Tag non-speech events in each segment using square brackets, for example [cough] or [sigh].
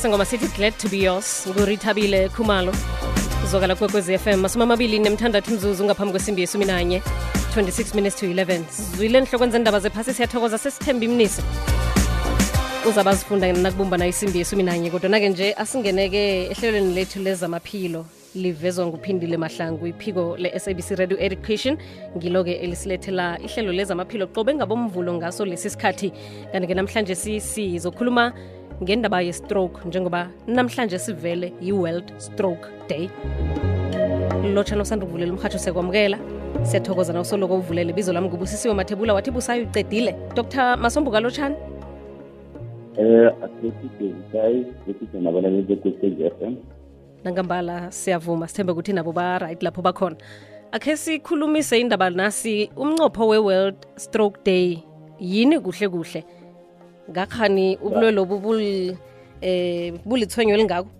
sengoma sithi glad to be yours ngurithabile khumalo. Zwakala kwekwezi FM masumi amabili nemthandathu imzuzu ngaphambi kwesimbi yesumi nanye 26 minutes to 11 sizwile enhlokweni zendaba zephasi siyathokoza sesithemba imnisi uzaba zifunda nakubumbana isimbi yesumi nanye kodwa-ke nje asingeneke ehlelweni lethu lezamaphilo livezwa nguphindile mahlangu iphiko le-sabc radio education. Ngilo-ke elisilethela ihlelo lezamaphilo qobe ngabomvulo ngaso lesi sikhathi. Kanti-ke namhlanje sizokhuluma ngendaba ye-stroke njengoba namhlanje sivele yi-world stroke day. Lotshana usanda ukuvulela umhatsho siyakwamukela siyathokoza na usoloko uvulele bizo lami ngubusisiwe mathebula wathi busayo ucedile dr masombuka lotshani? Eh asesidezisayi seside nabalaleli bekwekwezi f m? Nangambala siyavuma sithembe ukuthi nabo ba-right lapho bakhona. Akhe sikhulumise indaba nasi umnqopho we-world stroke day yini kuhle kuhle ngakhani ubulwe lobu eh bulithwenyo elingako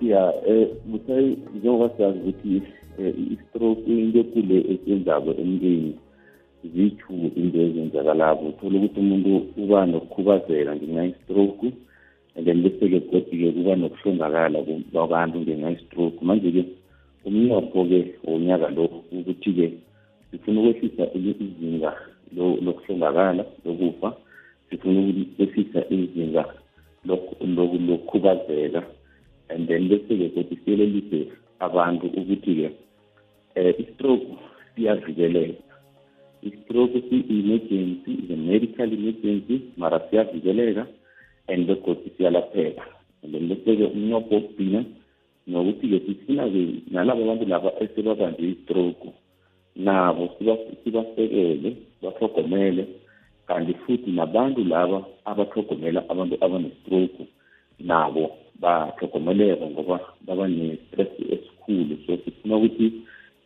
ya um busayi njengoba siyazi ukuthi i-stroke into ekule esenzako emntwini zithu into ezenzakalako. Uthola ukuthi umuntu uba nokukhubazeka ngenxa ye-stroke and then bese-ke godi-ke kuba nokuhlongakala kwabantu ngenxa ye-stroke. Manje-ke umnqopho-ke wonyaka lo ukuthi-ke sifuna ukwehlisa izinga lokuhlongakala lokufa sifuna ukwehlisa izinga lokukhubazeka. And then bese-ke kodwa siyelelise abantu ukuthi-ke um i-stroke siyavikeleka. I-stroke si-emergency is a medical emergency mara siyavikeleka and begodi siyalapheka. And then bese-ke umnqopho wokugcina nokuthi-ke sifuna-ke nalabo abantu laba esebabanje i-stroke nabo sibasekele bahlogomele kanti futhi nabantu laba abahlogomela abantu abane-stroke nabo bahlogomeleka ngoba baba ne-stress esikhulu. So sifuna ukuthi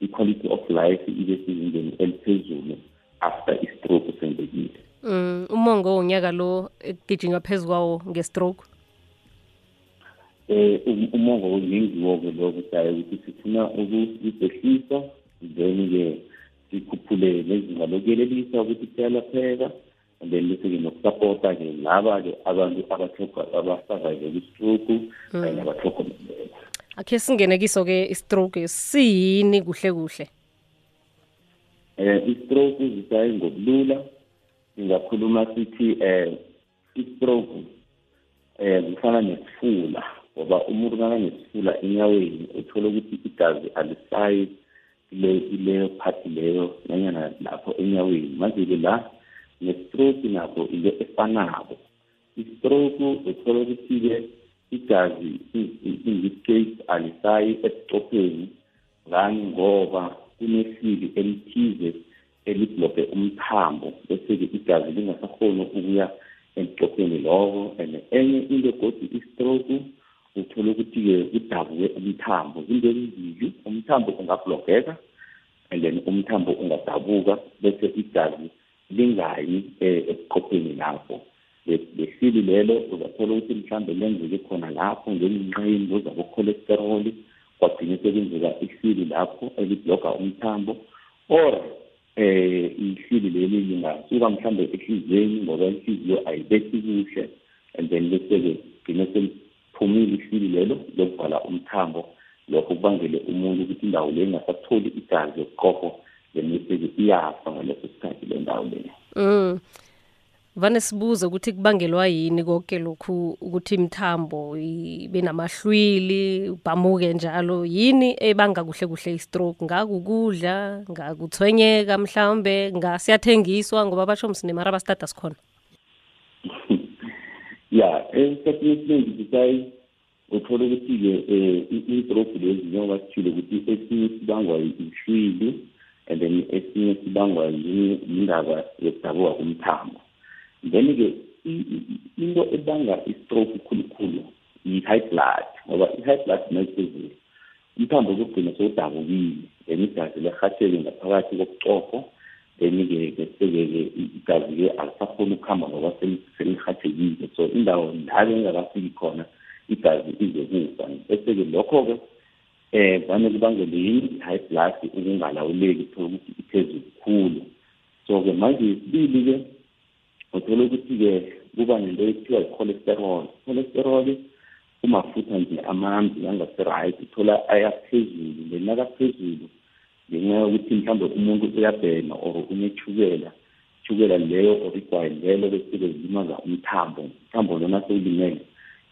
i-quality of life ibe sezingeni eliphezulu after i-stroke senzekile mm, umongo wonyaka lo ekugijinywa phezu kwawo nge-stroke? Eh umongo ngengiwo-ke lo kusayo ukuthi sifuna ukusehlisa then-ke sikhuphule nezinga lokuyelelisa ukuthi kuyalapheka and then bese-ke nokusapota-ke laba-ke abantu abasavayele kwi-stroke kanye nabathlogomeleko akhe singene kiso-ke i-stroke siyini kuhle kuhle? Eh i-stroke zisayi ngobulula singakhuluma sithi eh i-stroke eh kufana nesifula ngoba umuntu nakanesifula enyaweni uthola ukuthi igazi alisayi leyo phathi leyo nanyana lapho enyaweni manje-ke la nestroke nazo into efanako. I-stroke uthola ukuthi-ke igazi in this case alisayi esicopheni ngani ngoba kunehlili elithize eliblokhe umthambo bese-ke igazi lingasakhoni ukuya emcopheni lokho and enye into godi i-stroke uthola ukuthi-ke kudabuke umthambo. Into ezizili umthambo ungablogeka and then umthambo ungadabuka bese igazi lingayi ebuqopheni lapho. Lesili lelo uzathola ukuthi mhlawumbe lenzeke khona lapho ngenqini uzabo-cholesterol kwagcine sekwenzeka isili lapho elibloga umthambo. Or eh ihlili leli lingasuka mhlambe ehliziyweni ngoba inhliziyo ayibethi kuhle and then bese-ke gcine seliphumile ihlili lelo lokuvala umthambo. Lokho kubangele umuntu ukuthi indawo leyo ingasatholi igazi yokuqopho then bese-ke iyafa ngaleso sikhathi le ndawo leyo mm. vane sibuze ukuthi kubangelwa yini konke lokhu ukuthi imthambo ibe namahlwili ubhamuke njalo yini ebanga kuhle kuhle i-stroke? Ngakukudla ngakuthwenyeka mhlawumbe ngasiyathengiswa ngoba basho msinemara abasitata sikhona. [laughs] Ya esikhathini esiningi uthola ukuthi-ke um i-stroke lezi njengoba sithile ukuthi esinye sibangwa ishwili and then esinye sibangwa yindaba yokudabuka kumthambo then-ke into ebanga i-stroke khulukhulu yi-high blood ngoba i-high blood mayiphezulu umthambo kugcina sewudabukile then igazi lehatheke ngaphakathi kobucopho then-ke bese-ke igazi-ke alisakhoni ukuhamba ngoba selihathekile so indawo ndabe engakafiki khona igazi izokufa. Bese-ke lokho-ke um vane kubangele yini i-high blood ukungalawuleki uthola ukuthi iphezulu khulu. So-ke manje isibili-ke uthola ukuthi-ke kuba nento ekuthiwa i-cholesterol cholesterol umafutha nje amambi angasi-right uthola ayaphezulu. Then nakaphezulu ngenxa yokuthi mhlawumbe umuntu uyabhema or unethukela thukela leyo or igwayi lelo bese-ke zilimaza umthambo. Umthambo lona sewulimele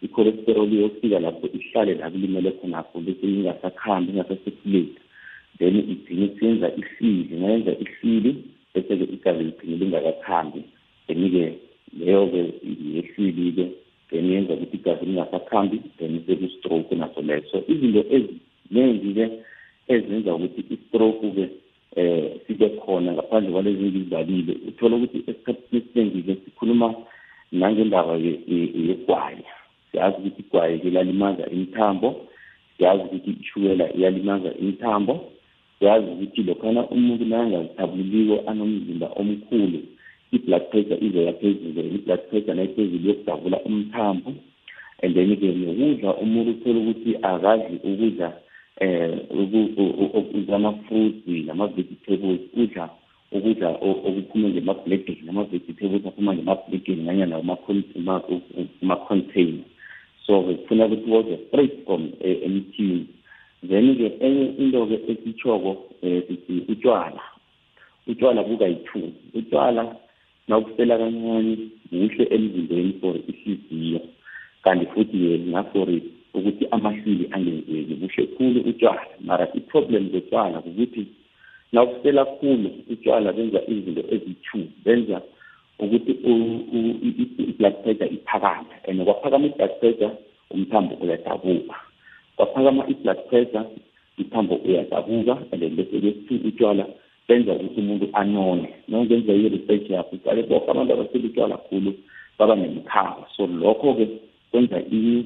i-cholesterol iyofika lapho ihlale la kulimele khonapho bese ingasakhambi ingasasekhuleki then igcine isiyenza ihlili ngayenza ihlili bese-ke igazi ligcine lingakakhambi. Then-ke leyo-ke yehlili-ke then yenza ukuthi igazi lingasakhambi then seku-stroke naso leyo so izinto eziningi-ke ezenza ukuthi i-stroke-ke eh sibe khona ngaphandle kwalezi ngizibalile uthola ukuthi esikhathini esiningi-ke sikhuluma nangendaba yegwayi. Siyazi ukuthi igwayi-ke lalimaza imithambo siyazi ukuthi ishukela iyalimaza imithambo siyazi ukuthi lokhana umuntu nangazithabuliko anomzimba omkhulu i-blood pressure izoya phezulu i-blood pressure nayiphezulu yokudabula umthambo. And then-ke nokudla umuntu uthole ukuthi akadli ukudla um kwama-fruits nama-vegetables udla ukudla okuphume ngema-blackini nama-vegetables aphuma ngema-blackini nanyana ama-container so-ke kufuna ukuthi woze straight from emthini then-ke enye into-ke esitshoko um sithi utshwala utshwala bukayi-two utshwala nawubusela kancane kuhle emzimbeni for ihliziyo. Kanti futhi-ke na-for ukuthi amahlili angenzeki kuhle khulu utshwala mara i-problem zotshwala ukuthi nawubusela khulu utshwala benza izinto eziyi-two benza ukuthi i-blood pressure iphakame. And kwaphakama i-blood pressure umthambo uyadabuka kwaphakama i-blood pressure umthambo uyadabuka and then bese utshwala benza ukuthi umuntu anone. Nongenza i-research yakho uqale bonke abantu abasele utshwala khulu baba nemikhaba so lokho-ke kwenza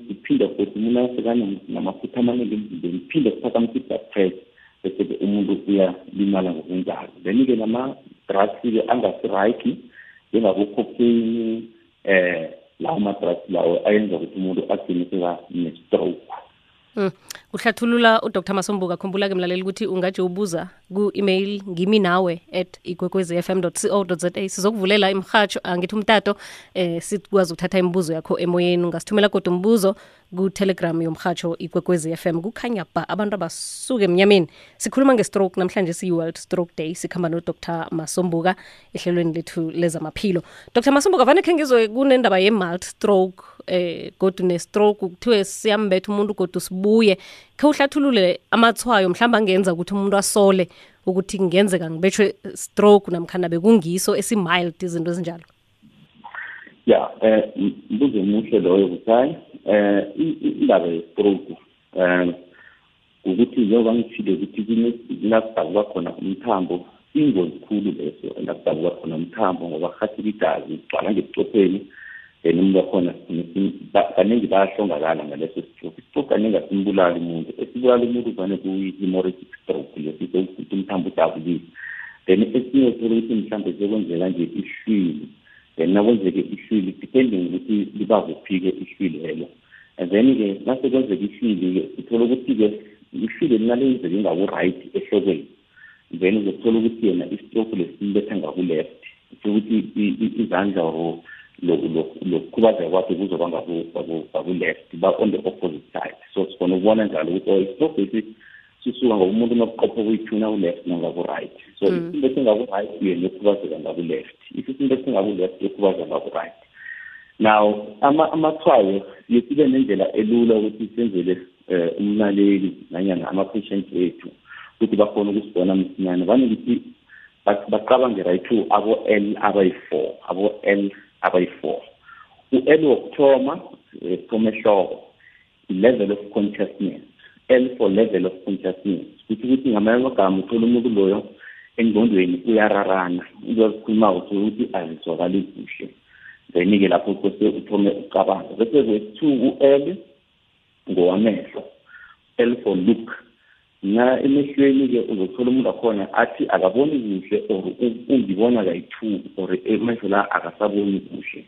iphinde futhi umuntu asekanamafutha amaningi emzimbeni iphinde kuphakamisa i-blood pressure bese-ke umuntu uyalimala ngokunjalo then-ke nama-drugs-ke angasi-right njengabo-cocaine um lawo ma-drugs lawo ayenza ukuthi umuntu agcine seka ne-stroke Mm. Uhlathulula udr. Masombuka khumbula-ke mlaleli ukuthi ungaje ubuza ku-email ngimi nawe at ikwekwezi fm co za sizokuvulela imhatsho angithi umtato eh sikwazi ukuthatha imibuzo yakho emoyeni. Ungasithumela kodwa umbuzo ku-telegram yomhatsho ikwekwezi fm kukhanya ba abantu abasuke emnyameni. Sikhuluma nge-stroke namhlanje siyi-world stroke day. Sikhamba nodr. Masombuka ehlelweni lethu lezamaphilo. Dr. Masombuka vane khe ngizwe kunendaba ye-malt stroke eh kodwa ne-stroke kuthiwe siyambetha umuntu kodwa sibuye khe uhlathulule amathwayo mhlawumbe angenza ukuthi umuntu asole ukuthi kungenzeka ngibetshwe stroke namkhana bekungiso esi-mild izinto ezinjalo? Ya eh mbuzo omuhle loyo busayi eh indaba ye-stroke um ukuthi njengoba ngithile ukuthi nakudabuka khona umthambo ingozi khulu leso lakudabuka khona umthambo ngoba khathi igazi kugcwala ngebucopheni then umuntu wakhona kaningi bayahlongakala ngaleso stroke istroke kaningi asimbulali umuntu. Esibulala umuntu vane kuyi-hemorrhagic stroke lesito ukuthi umthambo udabulile then esinye uthola ukuthi mhlawumbe sekwenzeka nje ihlwili. Then nakwenzeke ihlwili depending ukuthi liba kuphi-ke ihlwili lelo. And then-ke nasekwenzeka ihlwili-ke uthola ukuthi-ke ihlwili linalenzeka ingaku-right ehlokweni. Then uzothola ukuthi yena istroke lesimbetha ngaku-left. Ukuthi izandla or lokukhubazeka kwakhe kuzoba ngaku-left ba-on the opposite side. So sifona ukubona njalo ukuthi o istroke lesi sisuka ngoba umuntu nokuqopha kuyithuna ku-left nangaku-right so isinto esingaku-right yena yokhubazeka ngaku-left. Isinto esingaku-left yokhubazeka ngaku-right. Now amathwayo siye sibe nendlela elula ukuthi senzele um umlaleli nanyana ama-patient wethu ukuthi bakhona ukusibona msinyane vane ngithi bacabange right abo-l abayi-four abo-l abayi-four. U-l wokuthoma kuthoma ehloko i-level of consciousness l for level of consciousness. Kuthi ukuthi ngamanye amagama uthola umuntu loyo engqondweni uyararana into azikhulumako uthola ukuthi azizwakali kuhle. Then-ke lapho kose uthome ucabanga bese kwesi-two u-l ngowamehlo l for look na emehlweni-ke uzothola umuntu akhona athi akaboni kuhle or ungibona kayi-two or emehlo la akasaboni kuhle.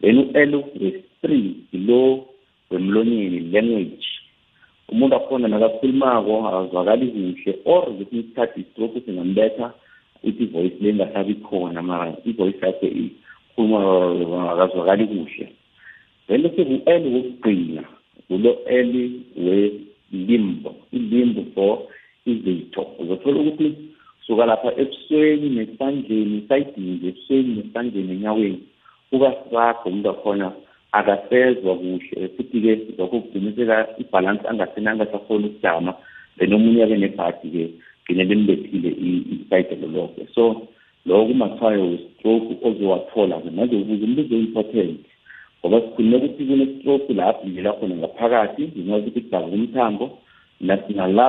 Then u-l wesi-three lo wemlonyeni language. Umuntu akhona nakakhulumako akazwakali kuhle or kwesinye isikhathi istroke singambetha ithi ivoice le ingasabi khona mara ivoice yakhe uma akazwakali kuhle. Then bese ku-l wokugcina kulo l we-limbo ilimbo for izitho uzothola ukuthi suka lapha ebusweni nesandleni sayidini ebusweni nesandleni enyaweni kuba sakho umuntu wakhona akasezwa kuhle. Futhi-ke lokho kugciniseka ibhalansi angasena angasakhona ukujama then omunye abe nebhadi-ke gcine bembethile isayide lolokho so lokho kumathiwayo we-stroke ozowathola-ke manje ukuze umbuzo o-important ngoba sikhulume ukuthi kunestroke la abhilela khona ngaphakathi ngenxa ukuthi kudaza umthambo nala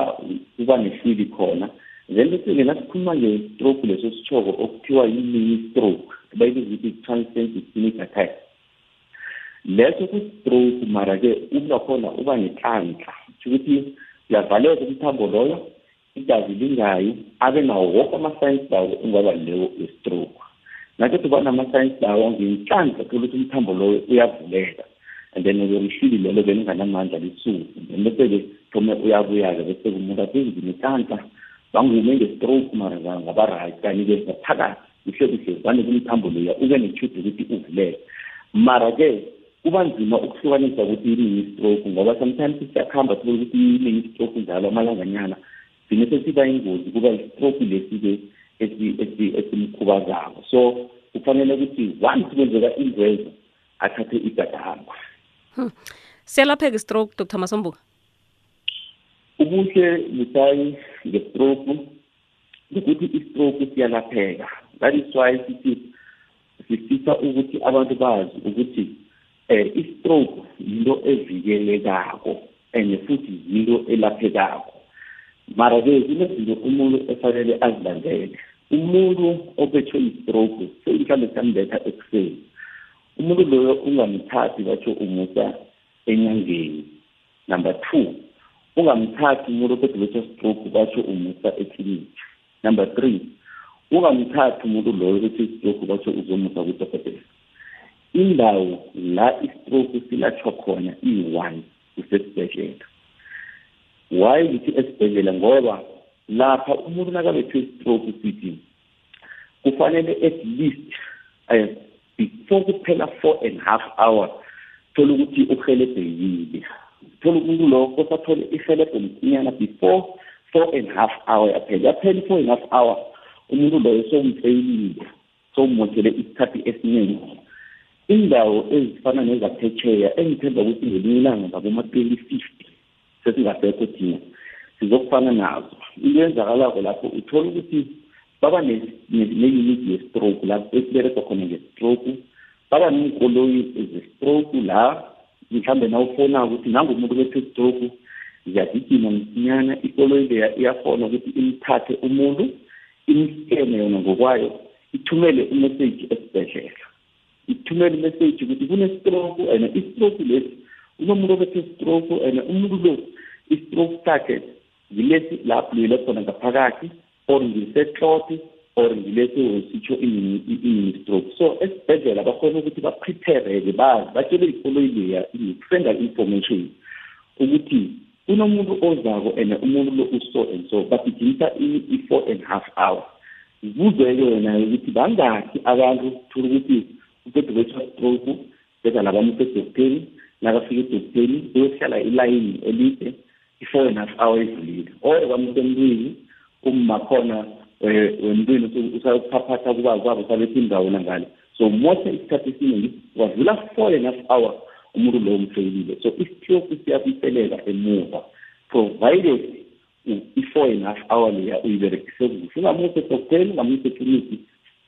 kuba nehlwili khona. Then bese ngena sikhuluma nge-stroke leso sitshoko okuthiwa yi-mini stroke bayibiza ukuthi transient ischemic attack. Leso ku-stroke mara-ke uba khona uba nenhlanhla ukuthi uyavaleka umthambo loyo igazi lingayi abe nawo woke ama-science lawo ungaba leyo we-stroke nakethi uba nama-science lawo ngenhlanhla thola ukuthi umthambo loyo uyavuleka. And then uyolishlili lelo belinganamandla lisuku then bese-ke thome uyabuya-ke bese kumuntu aphezulu nenhlanhla bangume nge-stroke mara ngaba-right kanye-ke ngaphakathi kuhle kuhle vane kumthambo loya ube nethude ukuthi uvuleke. Mara-ke kuba nzima ukuhlukanisa ukuthi yini i-stroke ngoba sometimes siyakuhamba sibona ukuthi yini i-stroke njalo amalanganyana gcine sesiba ingozi kuba i-stroke lesi-ke esimkhubazako so kufanele ukuthi once kwenzeka ingwezo athathe igadango. Hmm. siyalapheka i-stroke dr. Masombuka? Ubuhle busayi nge-stroke ukuthi i-stroke siyalapheka. That is why sithi sifisa ukuthi abantu bazi ukuthi eh i-stroke yinto evikelekako and futhi yinto elaphekako. Mara-ke kunezinto umuntu efanele azilandele. Umuntu ophethwe i-stroke seyihlambe siyambetha ekuseni. Umuntu loyo ungamthathi batsho umusa enyangeni. Number two ungamthathi umuntu ophethwe betho stroke batsho umusa ekliniki number three ungamthathi umuntu loyo ukuthi i-stroke batsho uzomusa kudokotela indawo la istroke silatshwa khona iyi-one kusesibhedlela. Why ngithi esibhedlela ngoba lapha umuntu nakabethwe istroke sithi kufanele at least uh, before kuphela four and half hour thola ukuthi uhelebhekile thola umuntu lo kosathole ihelebho msinyana before four and half hour yaphela yaphela i-four and half hour umuntu loyo sowumfeyilile sowumoshele isikhathi esiningi indawo ezifana nezaphetsheya engithemba ukuthi ngelinye ilanga ngaboma-twenty fifty sesingasekho thina. Sizokufana nazo. Into yenzakalako lapho uthola ukuthi baba ne-unit ye-stroke lapho esiberegwa khona nge-stroke. Baba neenkoloyi ze-stroke la mhlawumbe nawufonako ukuthi nangomuntu bethe stroke ziyagijima msinyana. Ikoloyi leya iyafona ukuthi imthathe umuntu imskene yona ngokwayo ithumele umeseji esibhedlela. Ithumele umeseji ukuthi kune-stroke and i-stroke lesi unomuntu obethe stroke and umuntu lo i-stroke sakhe yilesi lapho lile khona ngaphakathi or ngisetloti or ngilesi sitsho ini-stroke so esibhedlela bakhona ukuthi baprepare-ke bazi batshele ikoloyi leya senda information ukuthi unomuntu ozako and umuntu lo uso and so bagijimisa i-four and half hour. Ibuzeke yona ukuthi bangakhi abantu thola ukuthi uqeda kwetha stroke beza labamuse edokoteni nakafika edokoteni uyohlala ilayini elide i-four and half hour idlulile or kwamuse emntwini ummakhona wemntwini usayokuphaphatha kuba kwabo sabethi indawo nangale. So mosha isikhathi esiningi wadlula four and half hour umuntu lowo umfeyilile so isithiyoku siyabuyiselela emuva provided i-four and half hour leya uyiberekise kuhle. Ungamuse edokoteni ungamuse ekliniki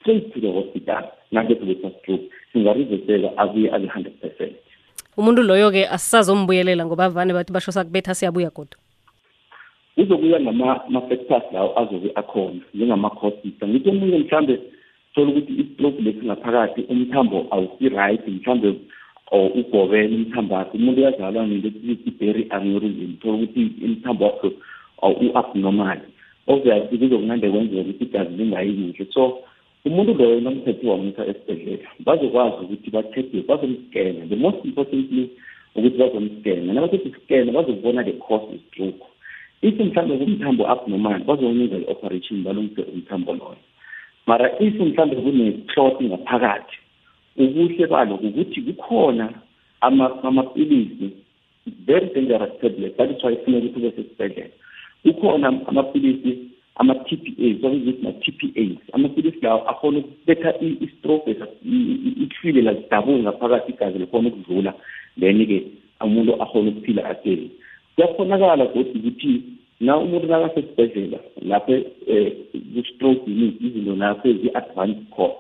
straight to the hospital nangethi wetha stroke. Singariveseka abuye abe hundred percent. Umuntu loyo-ke asisazombuyelela ngoba vane bathi basho sakubetha siyabuya kodwa kuzokuya ngama-factors lawo azobe akhona njengama-cosita ngithi omunye mhlambe thola ukuthi i-stroke lesi ngaphakathi umthambo awusi-right mhlambe or ugobele umthambo wakhe umuntu uyazalwa nento i-berry aneurysm thola ukuthi imthambo wakho u-abnormal obviously kuzokunande kwenzeka ukuthi igazi lingayi kuhle. So umuntu loyo nomthetho wamusa esibhedlela bazokwazi ukuthi bachecke bazomskena the most importantly ukuthi bazomskena nabathethe skena bazokubona the cause stroke. If mhlawumbe kumthambo abnormal bazowunika i-operation balungise umthambo loyo. Mara if mhlawumbe kune-clot ngaphakathi ubuhle balo ukuthi kukhona amapilisi very dangerous tablet that is why kufuneka ukuthi ube sesibhedlela. Kukhona amapilisi ama-t p a ma-t p as. Amapilisi lawo akhona ukubetha i-stroke ihlwile la zidabuke ngaphakathi igazi likhona ukudlula. Then-ke umuntu akhona ukuphila ateni kuyakhonakala godi ukuthi na umuntu nakasesibhedlela lapho um ku-stroke izinto lapho ezi-advanced core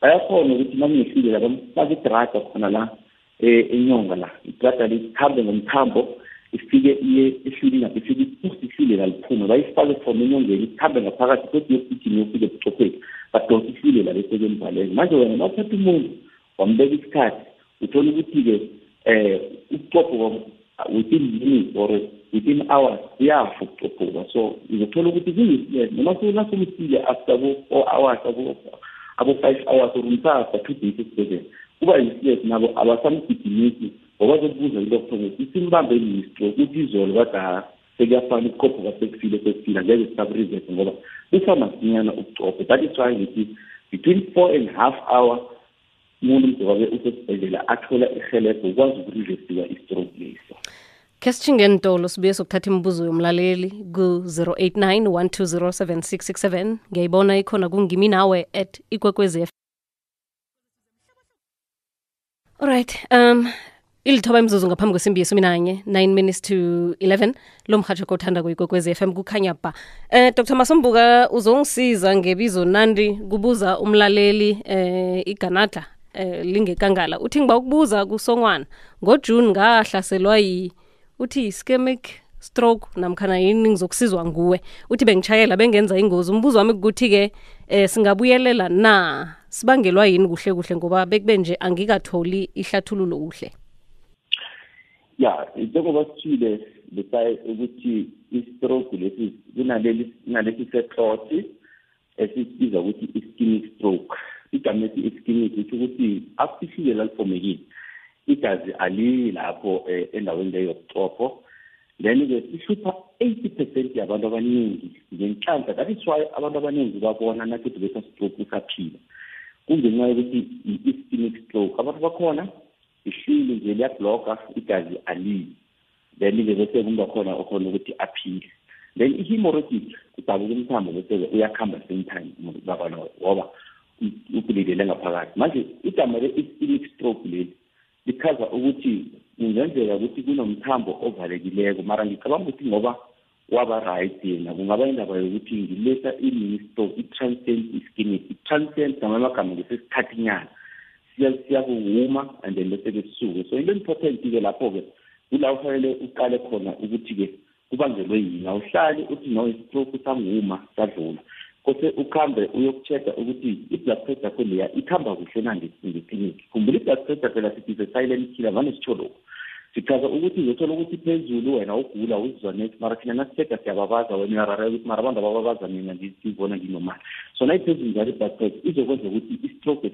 bayakhona ukuthi nakunehlile la bafake idraga khona la enyonga la. Idraga likhambe ngomthambo ifike iye ehlulini lapho ifike ihlule la liphume bayifake from enyongeni ikhambe ngaphakathi kodwa yokugijima yofike ebuchopheni badonsa ihlulela la bese kemvaleni manje wena nawuthatha umuntu wambeka isikhathi uthola ukuthi-ke um ubucopho within minutes or within hours uyafa ukucophuka so uzothola ukuthi noma nasumsile after abo-four hours abo-five hours or umsa two days esibhedlela kuba yisiyes nabo abasamgidimisi ngoba zokubuza idoctor ngokuthi isimbambe yini-stroke ukuthi izolo kade sekuyafana ukucophuka kwasekufile sekufile angeke sisaburizese ngoba kusamasinyana ukucopha that is why ngithi between four and half hour umuntu mzokabe usesibhedlela athola ihelebho ukwazi ukurivesiwa i-stroke leso. Khe sibuye sokuthatha imibuzo yomlaleli ku-089 1207667 ngiyayibona ikhona kungimi nawe at ikwekwezi alright um ilithoba imzuzu ngaphambi kwesimbi yesumi nanye 9 minutes to 11 lo mhatsho kothanda kuyikwekwezi FM kukhanya ba eh Dr. Masombuka uzongisiza ngebizo nandi kubuza umlaleli eh iganadla eh lingekangala. Uthi ngiba ukubuza kusongwana ngojune ngahlaselwa yi uthi ischemic stroke namkhana yini ngizokusizwa nguwe. Uthi bengitshayela bengenza ingozi. Umbuzo wami kukuthi-ke eh singabuyelela na? Sibangelwa yini kuhle kuhle? Ngoba bekube nje angikatholi ihlathululo kuhle ya njengoba sithile besaye ukuthi i-stroke lesi kunaleli kunalesi seklothi esisibiza ukuthi ischemic stroke igama ethi ischemic kusho ukuthi afishile lalifomekile igazi aliyi lapho endaweni leyo yobucopho. Then-ke sihlupha eighty percent yabantu abaningi ngenhlanhla. That is why abantu abaningi babona nakithi besa stroke usaphila kungenxa yokuthi i-ischemic stroke abantu bakhona ihlile nje liyabloga igazi aliyi then-ke bese kungakhona okhona ukuthi aphile. Then i-hemorrhagic kudabuka umthambo bese-ke uyakuhamba same time baba ngoba ukulilele ngaphakathi. Manje igama le-ischemic stroke leli lichaza ukuthi kungenzeka ukuthi kunomthambo ovalekileko. Mara ngicabanga ukuthi ngoba waba right yena kungaba indaba yokuthi ngilesa i-minister i-transcend ischemic i-transcend ngamanye amagama ngesesikhathinyana siyakuhuma and then bese-ke sisuke so into important-ke lapho-ke kula ufanele uqale khona ukuthi-ke kubangelwe yini. Awuhlali uthi no istroke sanguma sadlula. Kose ukhambe uyoku-check-a ukuthi i-blood pressure yakho leya ikhamba kuhle na ngeklinikhi khumbula i-blood pressure phela sithi se-silent killer vane sitsho lokhu. Sichaza ukuthi uzothola ukuthi phezulu wena ugula uzizwa nethi mara thina nasi-check-a siyababaza wena uyararela ukuthi mara abantu abababaza mina ngibona nginomali. So nayiphezulu njalo i-blood izokwenza ukuthi i-stroke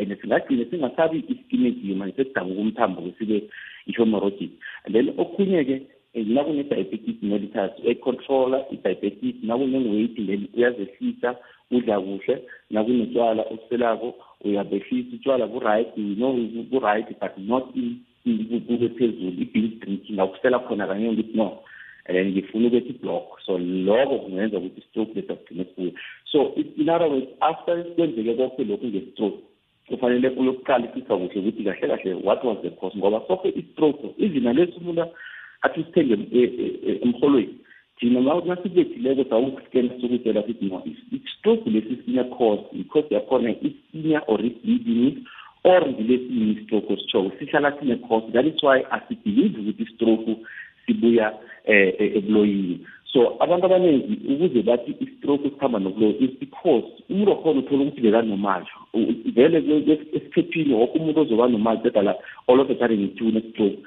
and singagcine singasabi ischemic manje sesidabuka umthambo kwesibe i-hemorrhagic. And then okhunye-ke nakune-diabetes mellitus econtrola i-diabetes. Nakune-weight then uyazehlisa udla kuhle. Nakunetshwala oselako uyabehlisa utshwala ku-right you know ku-right but not kube phezulu i-binge drinking akusela khona kanye ukuthi no um ngifuna block so lokho kungenza ukuthi i-stroke lesi agcine sibuye so in other words after kwenzeke konke lokhu nge-stroke kufanele uyokuqalisisa kuhle ukuthi kahle kahle what was the cause ngoba soke i-stroke izina lesi umuntu athi sithenge or ngilesiyini i-stroke ositshoko sihlala sine-cause that is why asibhilive ukuthi i-stroke sibuya ebuloyini so abantu abaningi ukuze bathi istroke sihamba sikhamba is because umuntu wakhona uthola ukuthi bekanomajo vele esikhephini woke umuntu ozoba nomajo ceda la all of a sudden ngithi une-stroke.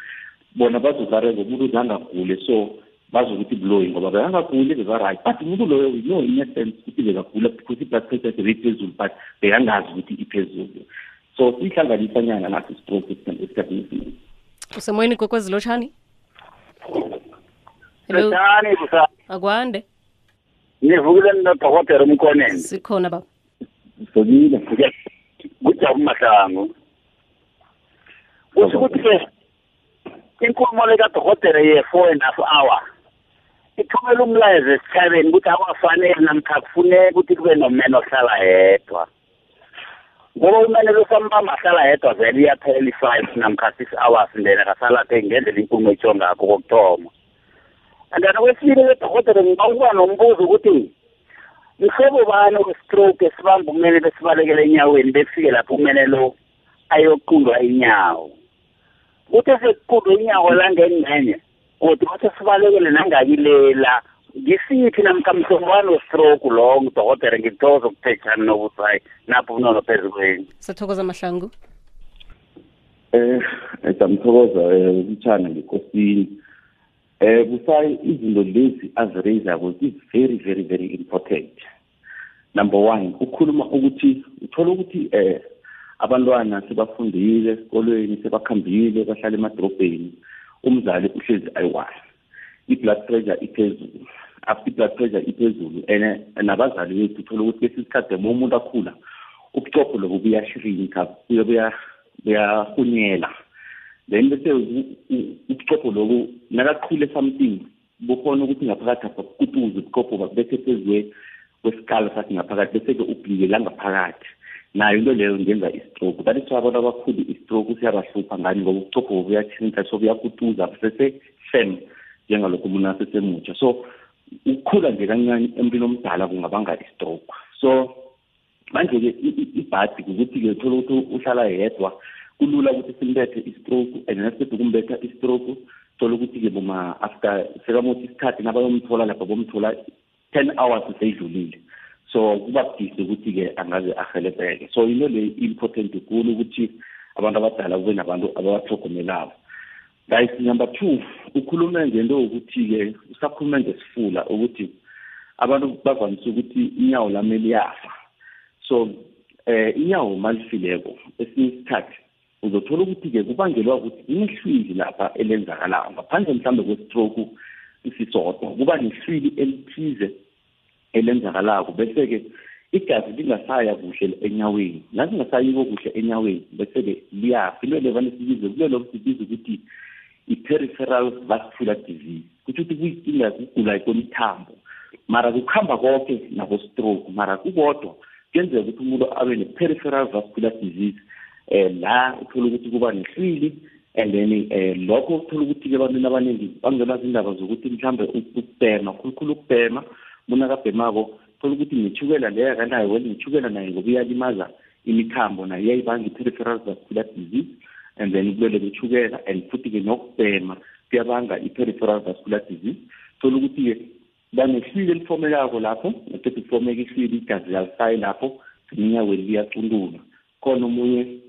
Bona bazokareka umuntu uzangagule so bazokuthi buloyi ngoba bekangaguli beka-right. But umuntu loyo we know in a sense ukuthi bekagula because i-blood pressure sebeyiphezulu but bekangazi ukuthi iphezulu so siyihlanganisanyana naso i-stroke esikhathini esiningi usemoyeni kwekwezi lotshani? Lotshani busa. akwande. Ngivukile nodokotela umkoneni. sikhona baba. Sokile Kujabu mahlangu. kusho ukuthi-ke inkulumo lekadokotere ye-four and half hour ithumela umlayezo esithabeni ukuthi akwafanele namkha kufuneka ukuthi kube nomene ohlala yedwa. Ngoba umene losambamba ahlala yedwa vele iyaphela i-five namkha six hours then akasalathe ngendlela inkulumo etsho ngakho kokuthoma. And then okwesibili kwedokotere ngiba ukuba nombuzo ukuthi mhlobo bani we-stroke esibamba umene besibalekela enyaweni befike lapho umene lo ayoqundwa inyawo? Kuthe sekuqundwa inyawo langengcenye kodwa wathi sibalekele nangakilela ngisiphi namkha stroke westroke lowo mdokotere ngithokoza ukuphetshani nobusayi napho unono phezu kweni sathokoza mahlangu. Eh, um samthokoza eh, um ukutshana ngekosini um eh, busayi izinto lezi azireyizako zi-very very very important. Number one ukhuluma ukuthi uthole ukuthi um abantwana sebafundile esikolweni sebakhambile bahlala emadorobheni umzali uhlezi ayiwayo i-blood pressure iphezulu after i-blood pressure iphezulu and nabazali bethu uthole ukuthi kwesinye isikhathi uma umuntu akhula ubucopho lobu buyashrinka buyahunyela. Then bese ubuchopho lobo nakaqhule something bukhona ukuthi ngaphakathi apha kutuze ubuchopho bakubethe phezwe kwesikalo sathi ngaphakathi bese-ke ubhike la ngaphakathi nayo into leyo ngenza i-stroke. That is abantu abakhulu i-stroke siyabahlupha ngani ngoba ubuchopho buyathinta so buyakutuza sese-firm njengalokho umuntu asesemutsha so ukukhula nje kancane emntwini omdala kungabanga i-stroke so manje-ke ibhadi ukuthi-ke uthola ukuthi uhlala yedwa kulula ukuthi simbethe i-stroke and nasiqeda ukumbetha i-stroke thola ukuthi-ke boma after sekamothi isikhathi nabayomthola lapha bomthola ten hours seyidlulile. So kuba budisi ukuthi-ke angaze ahelebheke so into le important kulu ukuthi abantu abadala kube nabantu ababathlogomelako guys number two ukhulume ngento yokuthi-ke usakhulume ngesifula ukuthi abantu bavamise ukuthi inyawo lami liyafa. So eh inyawo malifileko esinye isikhathi uzothola ukuthi-ke kubangelwa ukuthi inehlwili lapha elenzakalayo ngaphandle mhlawumbe kwestroke isisodwa kuba nehlwili elithize elenzakalako. Bese-ke igazi lingasaya kuhle enyaweni. Nazingasayiko kuhle enyaweni bese-ke liyafa. Into le vane sibize kulelo sibiza ukuthi i-peripheral vascular disease kutho ukuthi kuyinkinga kugula kwemithambo mara kukuhamba konke nabo-stroke mara kukodwa kuyenzeka ukuthi umuntu abe ne-peripheral vascular disease um la uthole ukuthi kuba nehlwili and then um lokho uthole ukuthi-ke ebantwini abaningi bangelwa zindaba zokuthi mhlawumbe ukubhema khulukhulu ukubhema. Umuntu akabhemako uthole ukuthi nethukela leyo akanayo wena nethukela naye ngoba iyalimaza imithambo nayo iyayibanga i-peripheral vascular disease and then kubele bethukela and futhi-ke nokubhema kuyabanga i-peripheral vascular disease. Thola ukuthi-ke banehlwili elifomekako lapho ngeqeda ukufomeka ihlwili igazi lalisayi lapho enyaweni liyacundulwa. Khona omunye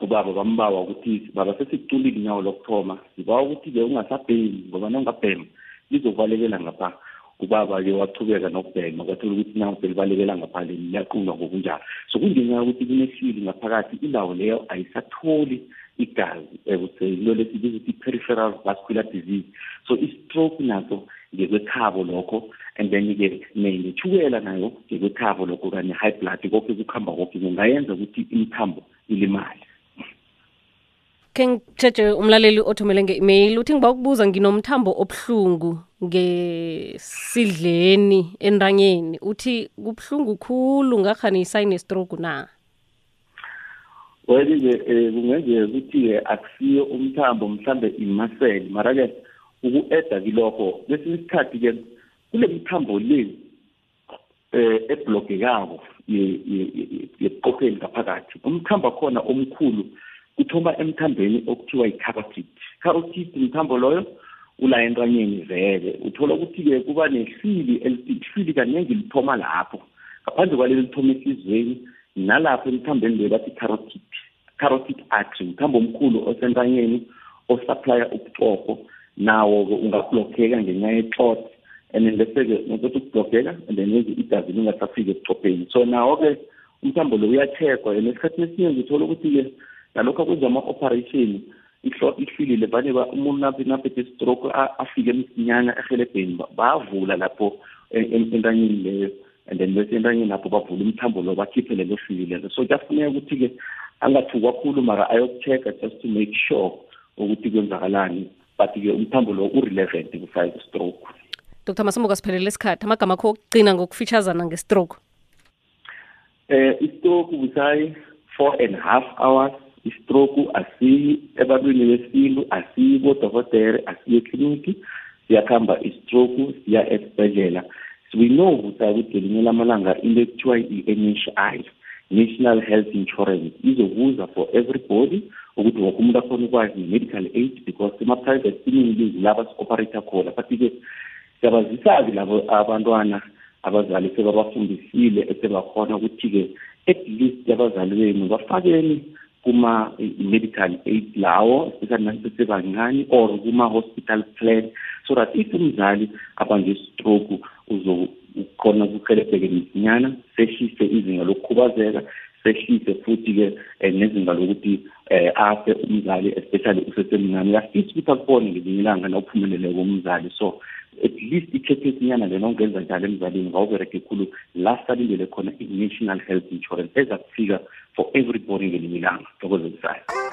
ubaba bambawa ukuthi baba sesikuculile inyawo lokuthoma sibawa ukuthi-ke ungasabhemi ngoba nawungabhema lizokubalekela ngapha. Ubaba-ke wachubeka nokubhema kwathola ukuthi inyawo selibalekela ngaphale liyaqulwa ngokunjalo so kungenxa yokuthi kunehlwili ngaphakathi indawo leyo ayisatholi igazi into lesibiza ukuthi i-peripheral vascular disease. So i-stroke naso ngekwekhabo lokho and then-ke nethukela nayo ngekwekhabo lokho kanye high blood konke kukuhamba konke kungayenza ukuthi imithambo ilimali ke ngitshetshe umlaleli othumele nge-email uthi ngiba ukubuza nginomthambo obuhlungu ngesidleni entanyeni uthi kubuhlungu khulu ngakhani isayine-stroke na well-ke um kungenzeka ukuthi-ke akusiyo umthambo mhlambe imasele. Mara-ke uku-eda kilokho kwesinye isikhathi-ke kule mithambo le um eblogekako yebuqopheni ngaphakathi umthambo akhona omkhulu kuthoma emthambeni okuthiwa yi-carotid. Carotid mthambo loyo ula entanyeni vele. Uthola ukuthi-ke kuba nehlwili ihlwili kaningi lithoma lapho. Ngaphandle kwaleli lithoma ehliziyweni nalapho emthambeni le bathi carotid. Carotid artery mthambo omkhulu osentanyeni osupply ubucopho nawo-ke ungablokheka ngenxa yeclot and then bese-ke nokuthi ukublogeka and then yenze igazi lingasafiki ebucopheni so nawo-ke umthambo lo uyathekwa and esikhathini esiningi uthola ukuthi-ke nalokhu akwenza ama-operation ihlilile vane umuntu naphethe stroke afike msinyana ehelebheni bavula lapho entanyeni leyo and then bese entanyeni lapho bavula umthambo lo bakhiphe lelo hlwili lelo so kuyafuneka ukuthi-ke angathuki kakhulu mara ayoku-checka just to make sure ukuthi kwenzakalani. But-ke umthambo lo urelevant five stroke. Dr masomboka siphelele isikhathi. Amagama akho okugcina ngokufitshazana ngestroke. Eh istroke busayi four and half hours. Istroke asiyi ebantwini besintu asiyi kodokotela asiyi ekliniki siyakuhamba istroke siya esibhedlela we know ukuthi ngelinye lamalanga into ekuthiwa i-n h i national health insurance izobuza for everybody ukuthi woke umuntu akhona ukwazi i-medical aid because ema-private siningi laba si-operator khona. But-ke siyabazisa-ke labo abantwana abazali sebabafundisile esebakhona ukuthi-ke at least abazali benu bafakeni kuma-medical aid lawo especially nasesebancane or kuma-hospital plan so that if umzali abange stroke uzokhona ukuhelebheke msinyana sehlise izinga lokukhubazeka sehlise futhi-ke um nezinga lokuthi um afe umzali especially usesemncane. Uyafisa ukuthi akubone ngelinye ilanga na uphumeleleko umzali. So at least i-checkesinyana lena ongenza njalo emzalini ngawubereke khulu. La salindele khona i-national health insurance eza kufika for everybody ngelinye ilanga thokozelisayo